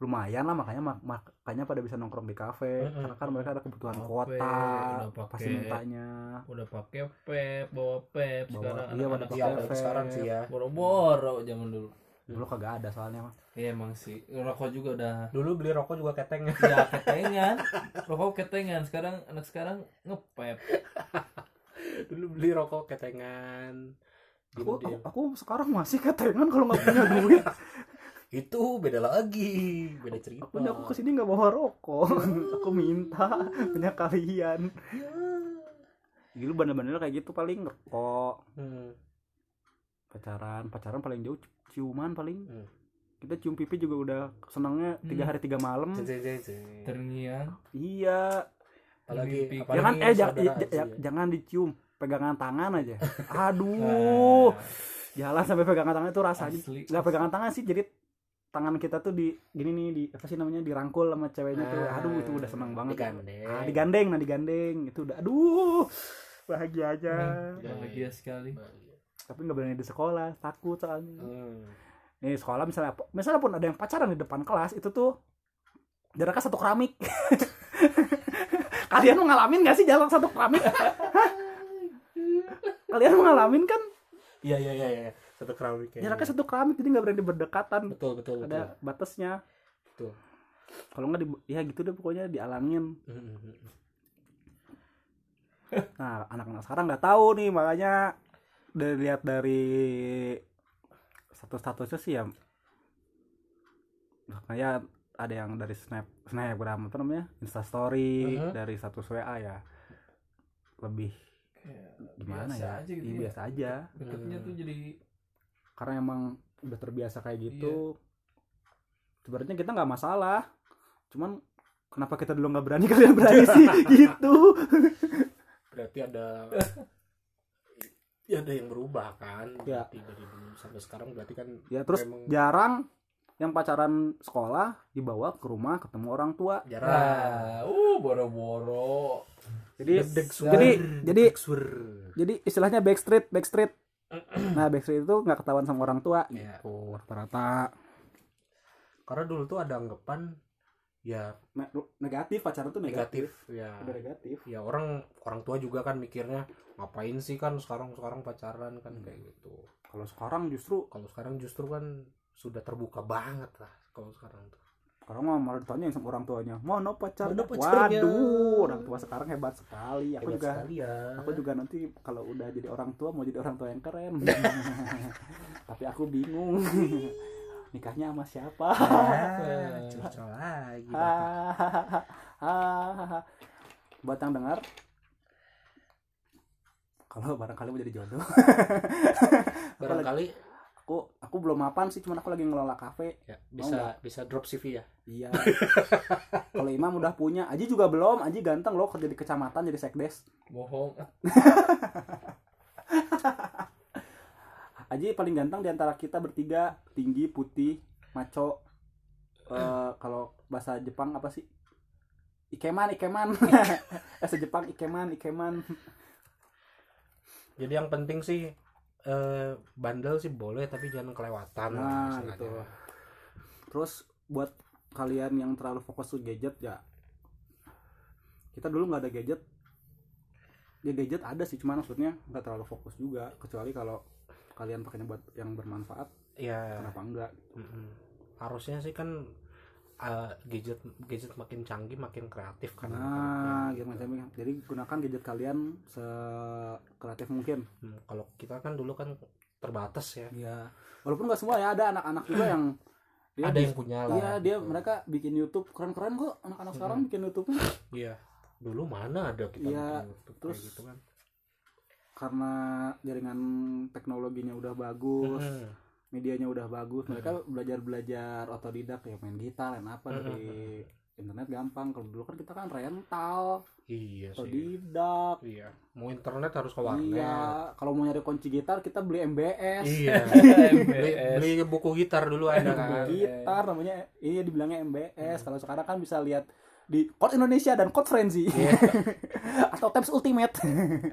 lumayan lah makanya mak- makanya pada bisa nongkrong di kafe. Hmm, karena kan mereka ada kebutuhan Kafe, kuota udah pakai- pasti mintanya. udah pakai pep bawa pep Bawa- sekarang iya, iya pakai apalagi vape. sekarang sih ya. Boro-boro zaman dulu. Dulu kagak ada soalnya mah iya emang sih. Rokok juga udah. Dulu beli rokok juga keteng. Ya ketengan. Rokok ketengan. Sekarang anak sekarang ngepep. Dulu beli rokok ketengan. Aku, aku, aku sekarang masih ketengan kalau nggak punya duit itu beda lagi beda cerita. aku aku ke sini nggak bawa rokok. Aku minta punya kalian. Dulu bandel-bandel kayak gitu paling ngerokok. Hmm. pacaran pacaran paling jauh ciuman paling. Hmm. kita cium pipi juga udah senangnya tiga Hmm. hari tiga malam. Terngiang. Iya. Apalagi apalagi jangan eh ja- saudara ja- Aji ja- ya. jangan dicium pegangan tangan aja. Aduh. Nah, jalan sampai pegangan tangan itu rasanya nggak pegangan tangan sih jadi tangan kita tuh di gini nih di apa sih namanya dirangkul sama ceweknya tuh. Ah, aduh itu udah senang banget. digandeng. ah, digandeng nah digandeng. Itu udah aduh bahagia aja. Bahagia sekali. Tapi nggak berani di sekolah takut soalnya. Hmm. nih sekolah misalnya misalnya pun ada yang pacaran di depan kelas itu tuh jaraknya satu keramik. Kalian mau ngalamin gak sih jarak satu keramik? Kalian mau ngalamin kan? Iya iya iya iya. Satu keramik ya. jaraknya satu keramik jadi nggak berani berdekatan betul betul betul ada batasnya Betul. kalau nggak di ya gitu deh pokoknya dialangin Hmm, hmm, hmm. nah anak-anak sekarang nggak tahu nih makanya dari lihat dari status-statusnya sih ya kayak ada yang dari snap snapgram apa namanya instastory Mhm. dari status wa ya lebih Kayak gimana biasa ya, aja gitu Iya, ya. biasa aja deketnya tuh jadi karena emang udah terbiasa kayak gitu Iya. sebenarnya kita nggak masalah. Cuman kenapa kita dulu nggak berani? Kalian berani sih gitu. Berarti ada ya ada yang berubah kan Ya. berarti dari dulu sampai sekarang berarti kan ya terus memang jarang yang pacaran sekolah dibawa ke rumah ketemu orang tua. Jarang. Nah uh boro-boro. Jadi jadi jadi jadi istilahnya backstreet backstreet nah backstreet itu nggak ketahuan sama orang tua Iya. gitu rata-rata. Karena dulu tuh ada anggapan ya Ne- negatif pacaran tuh negatif. Ya. Udah negatif. Ya orang orang tua juga kan mikirnya ngapain sih kan sekarang sekarang pacaran kan kayak gitu. Kalau sekarang justru kalau sekarang justru kan sudah terbuka banget lah kalau sekarang tuh mah malah ditanyain sama orang tuanya mana pacarnya Mana pacarnya? waduh orang tua sekarang hebat sekali. Aku Hebat juga sekali ya. aku juga nanti kalau udah jadi orang tua mau jadi orang tua yang keren. Tapi aku bingung. Nikahnya sama siapa? Ah, curcol lagi. Buat yang dengar kalau barangkali mau jadi jodoh. Barangkali aku aku belum mapan sih cuman aku lagi ngelola kafe. Ya bisa bisa drop CV ya? Iya. Kalau Imam udah punya Aji juga belum Aji ganteng loh kerja di kecamatan jadi sekdes. Bohong. Aji paling ganteng di antara kita bertiga tinggi putih maco. Eh, kalau bahasa Jepang apa sih? Ikeman ikeman. Bahasa Jepang ikeman ikeman. Jadi yang penting sih eh, bandel sih boleh tapi jangan kelewatan lah nah istilahnya. gitu terus buat kalian yang terlalu fokus ke gadget ya kita dulu nggak ada gadget ya gadget ada sih cuman maksudnya nggak terlalu fokus juga kecuali kalau kalian pakainya buat yang bermanfaat ya kenapa enggak mm-mm. harusnya sih kan uh, gadget gadget makin canggih makin kreatif kan Nah. Jadi gunakan gadget kalian se kreatif mungkin. Hmm, kalau kita kan dulu kan terbatas ya Iya. Walaupun nggak semua ya, ada anak-anak juga yang dia ada yang punya lah Iya, dia gitu. mereka bikin YouTube keren-keren kok anak-anak sekarang bikin YouTube iya dulu mana ada kita Iya, bikin YouTube terus- gitu kan karena jaringan teknologinya udah bagus, Mm-mm. medianya udah bagus, mereka belajar-belajar otodidak ya main gitar, main apa dari internet gampang. Kalau dulu kan kita kan rental, iya sih. otodidak. iya. Mau internet harus ke warnet. Iya, kalau mau nyari kunci gitar kita beli MBS. iya. Beli, MBS. beli buku gitar dulu ada kan. gitar namanya ini dibilangnya MBS kalau sekarang kan bisa lihat di Code Indonesia dan Code Frenzy. Atau Tabs Ultimate.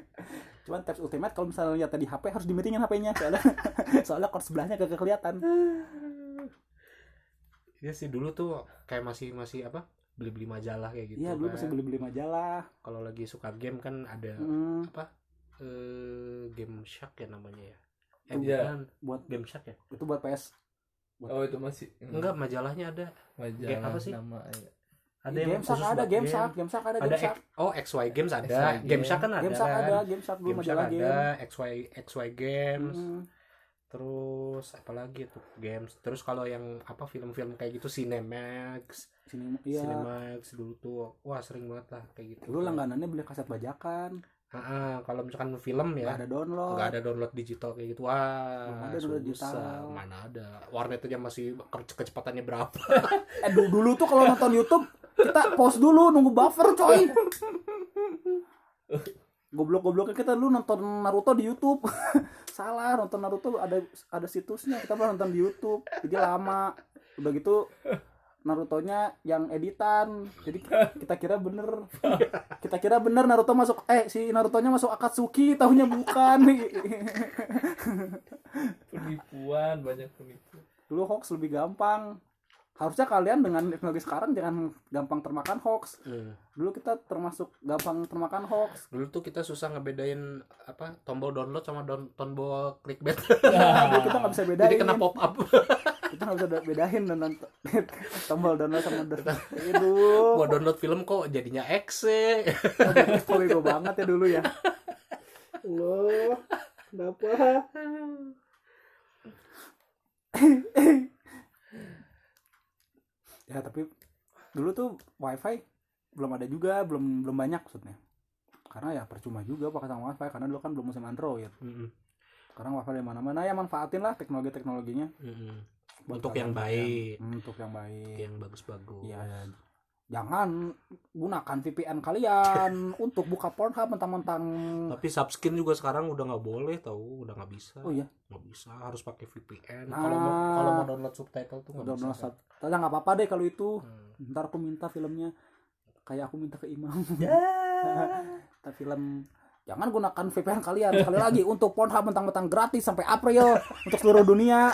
Cuman Tabs Ultimate kalau misalnya lihat di HP harus dimiringin HP-nya soalnya soalnya chord sebelahnya gak kelihatan. Iya sih dulu tuh kayak masih masih apa beli-beli majalah kayak gitu. iya dulu kan. masih beli-beli majalah Kalau lagi suka game kan ada Hmm, apa eh game Shark ya namanya ya. Eh Iya. bukan buat game Shark ya? itu buat PS Oh itu masih Enggak majalahnya ada. majalah Game apa sih? nama ya. Ada game Shark ada buat game Shark game Shark ada Ada game Shark oh XY Games ada. XY Game Shark kan ada. game Shark kan? ada game Shark dulu Game Shark majalah ada, game XY XY Games. Hmm, Terus apa lagi tuh games. Terus kalau yang apa film-film kayak gitu Cinemax, sini iya Cinemax dulu tuh wah sering banget lah kayak gitu. dulu langganannya beli kaset bajakan Ah, kalau misalkan film nggak ya ada download nggak ada download digital kayak gitu wah Belum ada download susah. digital. mana ada warnet aja masih ke- kecepatannya berapa Eh dulu, dulu tuh kalau nonton YouTube kita pause dulu nunggu buffer coy. Goblok-gobloknya kita dulu nonton Naruto di YouTube. Salah, nonton Naruto ada ada situsnya. Kita pernah nonton di YouTube. Jadi lama. Udah gitu Narutonya yang editan. Jadi kita kira bener. Kita kira bener Naruto masuk eh si Narutonya masuk Akatsuki, tahunya bukan. penipuan banyak penipuan Dulu hoax lebih gampang. Harusnya kalian dengan teknologi sekarang jangan gampang termakan hoax. Dulu kita termasuk gampang termakan hoax. dulu tuh kita susah ngebedain apa tombol download sama don- tombol clickbait Dulu kita nggak bisa bedain. jadi kena pop up Kita nggak bisa bedain dan nonton tombol download sama download. Itu buat download film kok jadinya exe gue banget ya dulu ya. Loh, kenapa? ya tapi dulu tuh wifi belum ada juga belum belum banyak maksudnya. Karena ya percuma juga pakai sama wifi karena dulu kan belum musim android. Mm-mm. sekarang wifi di mana mana ya manfaatin lah teknologi teknologinya. Mm-mm. untuk yang baik. Untuk yang baik. Yang bagus-bagus. Ya jangan gunakan VPN kalian untuk buka Pornhub mentang-mentang. Tapi subskin juga sekarang udah nggak boleh tahu udah nggak bisa. Oh iya? Nggak bisa harus pakai VPN Nah. kalau mau kalau mau download subtitle tuh nggak udah bisa merasa Tanya nggak apa-apa deh kalau itu. Hmm. ntar aku minta filmnya. Kayak aku minta ke Imam. Ya. minta film. Jangan gunakan VPN kalian. Sekali lagi untuk Pornhub mentang-mentang gratis sampai April. Untuk seluruh dunia.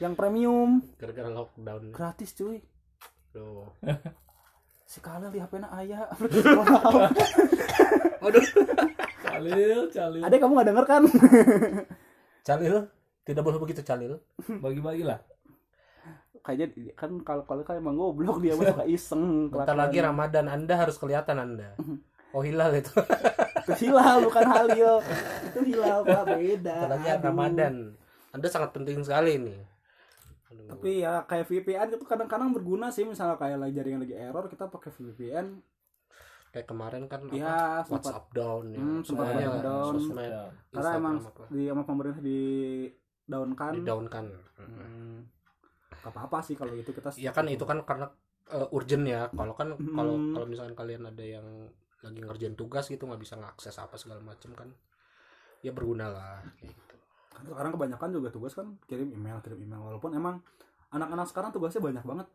Yang premium. Gara-gara lockdown. Gratis cuy tuh si kalian di HP na ayah. Waduh. Calil calil. Ada kamu nggak denger kan? Calil tidak boleh begitu Calil. Bagi-bagi lah. Kayaknya kan kalau kalau kan emang goblok dia mah suka iseng bentar lagi Ramadan Anda harus kelihatan Anda. Oh hilal itu. Itu hilal bukan halil. Itu hilal pak. Beda. Bentar lagi Aduh. Ramadan. Anda sangat penting sekali nih Aduh. tapi ya kayak VPN itu kadang-kadang berguna sih misalnya kayak lagi jaringan lagi error kita pakai VPN kayak kemarin kan apa ya sempat WhatsApp down ya Hmm, sempat WhatsApp down. sosmed Ya. karena emang apa di sama pemerintah di daun kan di down kan Hmm. Gak apa-apa sih kalau itu kita ya kan itu kan karena uh, urgent ya kalau kan kalau Hmm. kalau misalkan kalian ada yang lagi ngerjain tugas gitu nggak bisa ngakses apa segala macam kan ya berguna lah kayak gitu Karena sekarang kebanyakan juga tugas kan kirim email kirim email. Walaupun emang anak-anak sekarang tugasnya banyak banget.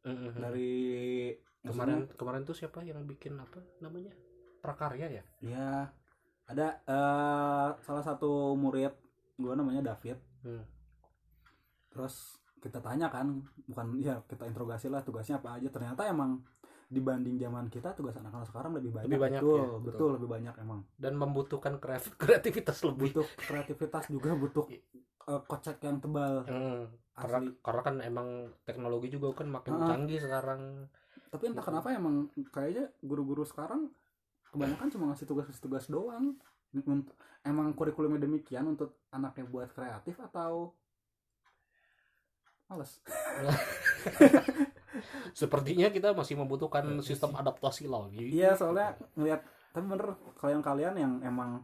Mm-mm. dari kemarin kemarin tuh siapa yang bikin apa namanya? Prakarya ya? Ya ada eh, salah satu murid gua namanya David. Hmm. terus kita tanya kan bukan ya kita interogasi lah tugasnya apa aja. Ternyata emang dibanding zaman kita tugas anak-anak sekarang lebih banyak, Lebih banyak, betul, ya, betul. betul. lebih banyak emang. Dan membutuhkan kreativitas lebih. Butuh kreativitas juga butuh eh, kocek yang tebal. Hmm, karena karena kan emang teknologi juga kan makin Ah. canggih sekarang. Tapi entah kenapa emang kayaknya guru-guru sekarang kebanyakan cuma ngasih tugas-tugas doang. Emang kurikulumnya demikian untuk anaknya buat kreatif atau males sepertinya kita masih membutuhkan sistem adaptasi lagi iya soalnya ngeliat tapi bener kalian-kalian yang emang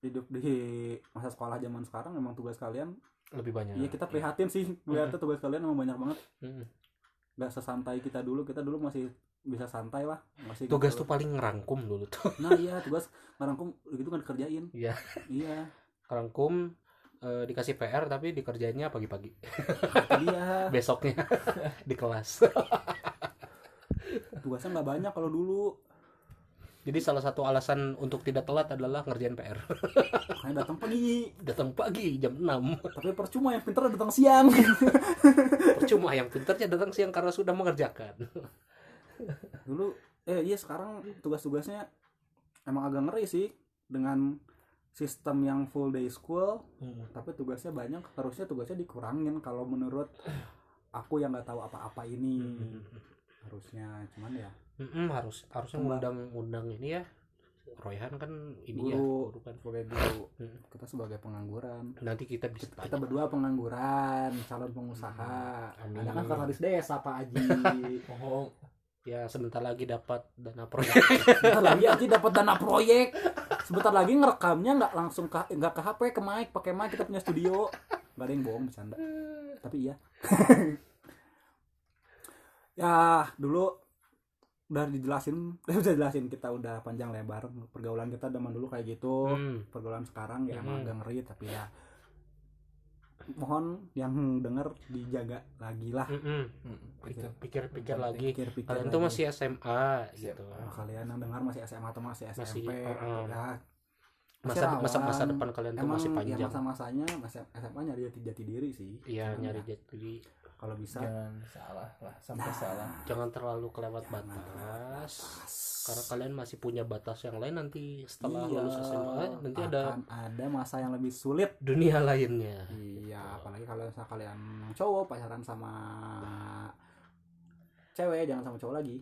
hidup di masa sekolah zaman sekarang emang tugas kalian lebih banyak. iya kita prihatin sih. Melihatnya tugas kalian emang banyak banget. Nggak sesantai kita dulu kita dulu masih bisa santai lah masih tugas gitu. tuh paling ngerangkum dulu tuh. Nah iya tugas ngarangkum gitu kan dikerjain. Iya. iya. Ngerangkum eh, dikasih PR tapi dikerjainnya pagi-pagi. Iya besoknya di kelas. Tugasnya nggak banyak kalau dulu. Jadi salah satu alasan untuk tidak telat adalah ngerjain PR kayak datang pagi. Datang pagi jam 6 tapi percuma yang pintar datang siang. Percuma yang pintarnya datang siang karena sudah mengerjakan. Dulu eh iya sekarang tugas-tugasnya emang agak ngeri sih dengan sistem yang full day school tapi tugasnya banyak harusnya tugasnya dikurangin kalau menurut aku yang nggak tahu apa-apa ini. Harusnya cuman ya. Mm-mm, harus harusnya Mbak. undang undang ini ya. Royhan kan ini ya Guru. guru kan. Sebagai guru. Hmm. kita sebagai pengangguran. Nanti kita bisa kita tanya. berdua pengangguran calon pengusaha. Amin. ada kan kepala desa Pak Aji Oh, ya sebentar lagi dapat dana proyek. Sebentar lagi Aji dapat dana proyek sebentar lagi ngerekamnya nggak langsung ke nggak ke HP ke mic pakai mic kita punya studio. Nggak ada yang bohong bercanda. Tapi iya. Ya dulu udah dijelasin udah dijelasin kita udah panjang lebar. Pergaulan kita zaman dulu kayak gitu. Hmm. pergaulan sekarang ya emang Hmm. agak ngeri tapi ya mohon yang denger dijaga lagi lah. Mm, itu. pikir-pikir lagi. Pikir-pikir kalian tuh lagi. masih SMA gitu. Kalau kalian yang dengar masih SMA atau masih Masih, SMP uh-uh. ya. Masa rawan. masa masa depan kalian tuh emang masih ya panjang. masa-masanya masa SMA nyari jati, jati diri sih. Iya nyari ya, jadi kalau bisa. Jangan salah lah, sampai Nah. salah. jangan terlalu kelewat jangan batas. terbatas. karena kalian masih punya batas yang lain nanti setelah Iya, lulus SMA nanti ada akan ada masa yang lebih sulit. dunia lainnya. Iya apalagi kalau misalnya kalian cowok pacaran sama cewek jangan sama cowok lagi.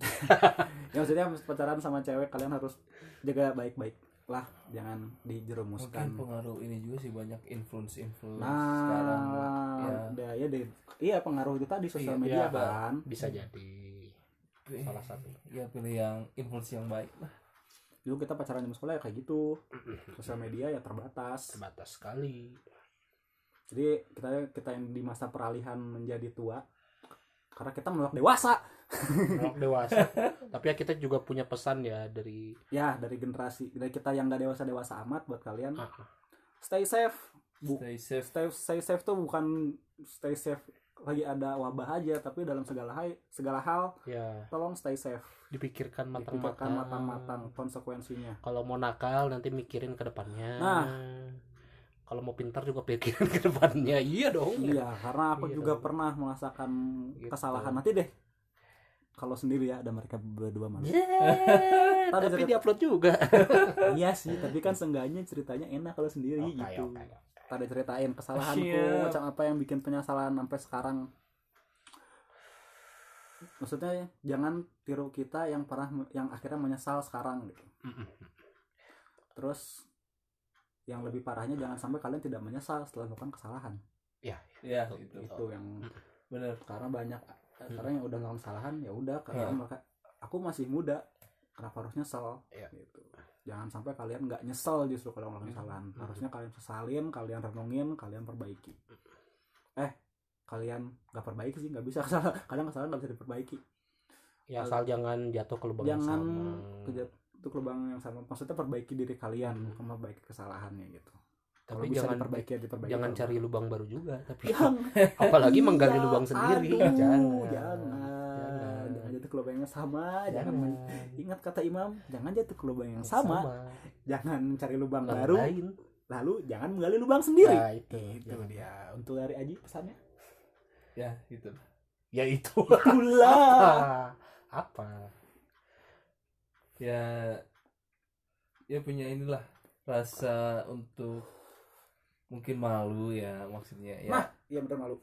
Ya maksudnya pacaran sama cewek kalian harus jaga baik-baik lah jangan Mungkin dijerumuskan pengaruh ini juga sih banyak influence-influence sekarang. nah Ya. udah ya deh. Iya pengaruh itu tadi sosial Iya, media iya, kan. Bisa jadi. Pilih- salah satu. Ya pilih yang influence yang baik lah. dulu kita pacaran di sekolah ya kayak gitu. Sosial media ya terbatas. Terbatas sekali. Jadi kita kita yang di masa peralihan menjadi tua karena kita menolak dewasa Anak dewasa. Tapi ya kita juga punya pesan ya dari ya dari generasi dari kita yang gak dewasa dewasa amat buat kalian. Ah, stay safe. Bu, Stay safe. stay, stay safe tuh bukan stay safe lagi ada wabah aja tapi dalam segala hal segala hal ya. tolong stay safe. Dipikirkan dipikirkan matang-matang matang-matang konsekuensinya. Kalau mau nakal nanti mikirin ke depannya. Nah. kalau mau pintar juga pikirin ke depannya. Iya dong. Iya karena aku Iya juga dong. pernah merasakan Gitu. kesalahan. Nanti deh kalau sendiri ya ada mereka berdua manusia Yeay, Ada tapi cerita- diupload juga iya sih tapi kan seenggaknya ceritanya enak kalau sendiri Oke, gitu oke. Tadi ceritain kesalahanku Siap. macam apa yang bikin penyesalan sampai sekarang maksudnya jangan tiru kita yang pernah yang akhirnya menyesal sekarang gitu terus yang lebih parahnya jangan sampai kalian tidak menyesal setelah melakukan kesalahan Ya, Betul. itu. itu yang Bener. karena banyak Hmm. karena yang udah melakukan kesalahan ya udah karena Ya. mereka aku masih muda kenapa harus nyesel Ya. gitu jangan sampai kalian nggak nyesel justru kalau Hmm. kesalahan Hmm. harusnya kalian sesalin kalian renungin kalian perbaiki eh kalian nggak perbaiki sih nggak bisa kesalahan kadang kesalahan nggak bisa diperbaiki ya asal jangan jatuh ke lubang yang jangan sama kejat itu ke lubang yang sama maksudnya perbaiki diri kalian Hmm. bukan memperbaiki kesalahannya gitu tapi kalau bisa jangan diperbaiki ya diperbaiki jangan cari lubang baru juga tapi yang apalagi Iya, menggali lubang sendiri. aduh, jangan. jangan. Jangan. jangan jatuh ke lubang yang sama jangan. Jangan. Ingat kata imam jangan jatuh ke lubang yang sama, jangan cari lubang Lubang baru lain. lalu jangan menggali lubang sendiri. Ya itu itu dia. Untuk dari Aji pesannya? Ya, itu. ya itu. Itulah. Apa? Apa? Ya ya punya inilah rasa untuk mungkin malu ya maksudnya ya Nah, iya bener malu.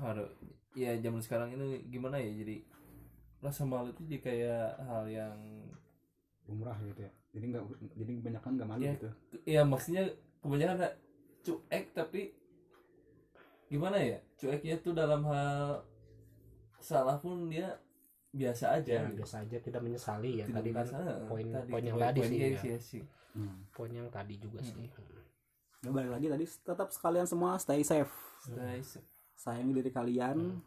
Aduh, ya zaman sekarang ini gimana ya jadi rasa malu itu jadi kayak hal yang Umrah gitu ya. Jadi nggak jadi kebanyakan nggak malu Iya. gitu. ya maksudnya kebanyakan cuek tapi gimana ya cueknya tuh dalam hal salah pun dia biasa aja ya gitu. biasa aja tidak menyesali ya Tidak tadi kan poin- tadi poin yang poin- tadi sih, iya ya. sih, sih. Hmm. poin yang tadi juga sih Ya, balik lagi tadi tetap sekalian semua stay safe. Stay safe. Sayangi diri kalian.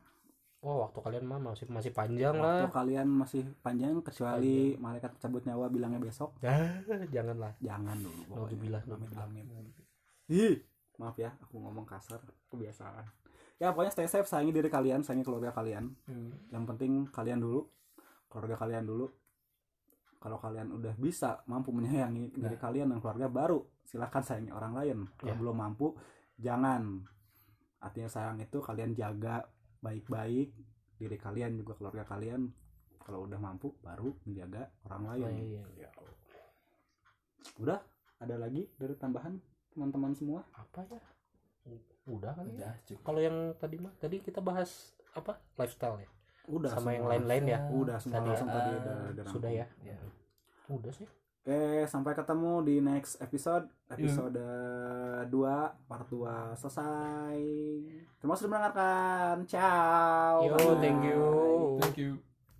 oh waktu kalian mah masih masih panjang Waktu lah kalian masih panjang kecuali malaikat cabut nyawa bilangnya besok. Ah, janganlah Jangan dulu. naudzubillah. amit. Ih, maaf ya, aku ngomong kasar, kebiasaan. Ya pokoknya stay safe, sayangi diri kalian, sayangi keluarga kalian. Hmm. Yang penting kalian dulu, keluarga kalian dulu. Kalau kalian udah bisa mampu menyayangi diri kalian dan keluarga baru, silahkan sayangi orang lain. Kalau Ya. belum mampu, jangan. Artinya sayang itu kalian jaga baik-baik diri kalian juga keluarga kalian. Kalau udah mampu, baru menjaga orang lain. Oh, iya. Ya. Udah, ada lagi dari tambahan teman-teman semua? apa ya udah kan ya Udah, cukup. kalau yang tadi mah tadi kita bahas apa lifestyle ya Udah sama yang lain-lain ya Udah semua Tadi langsung ya. tadi Ah, udah, udah sudah ya Ya. udah sih Oke, sampai ketemu di next episode. Episode 2, part 2 selesai. Terima kasih sudah mendengarkan. Ciao. Yo, Bye. thank you. Thank you.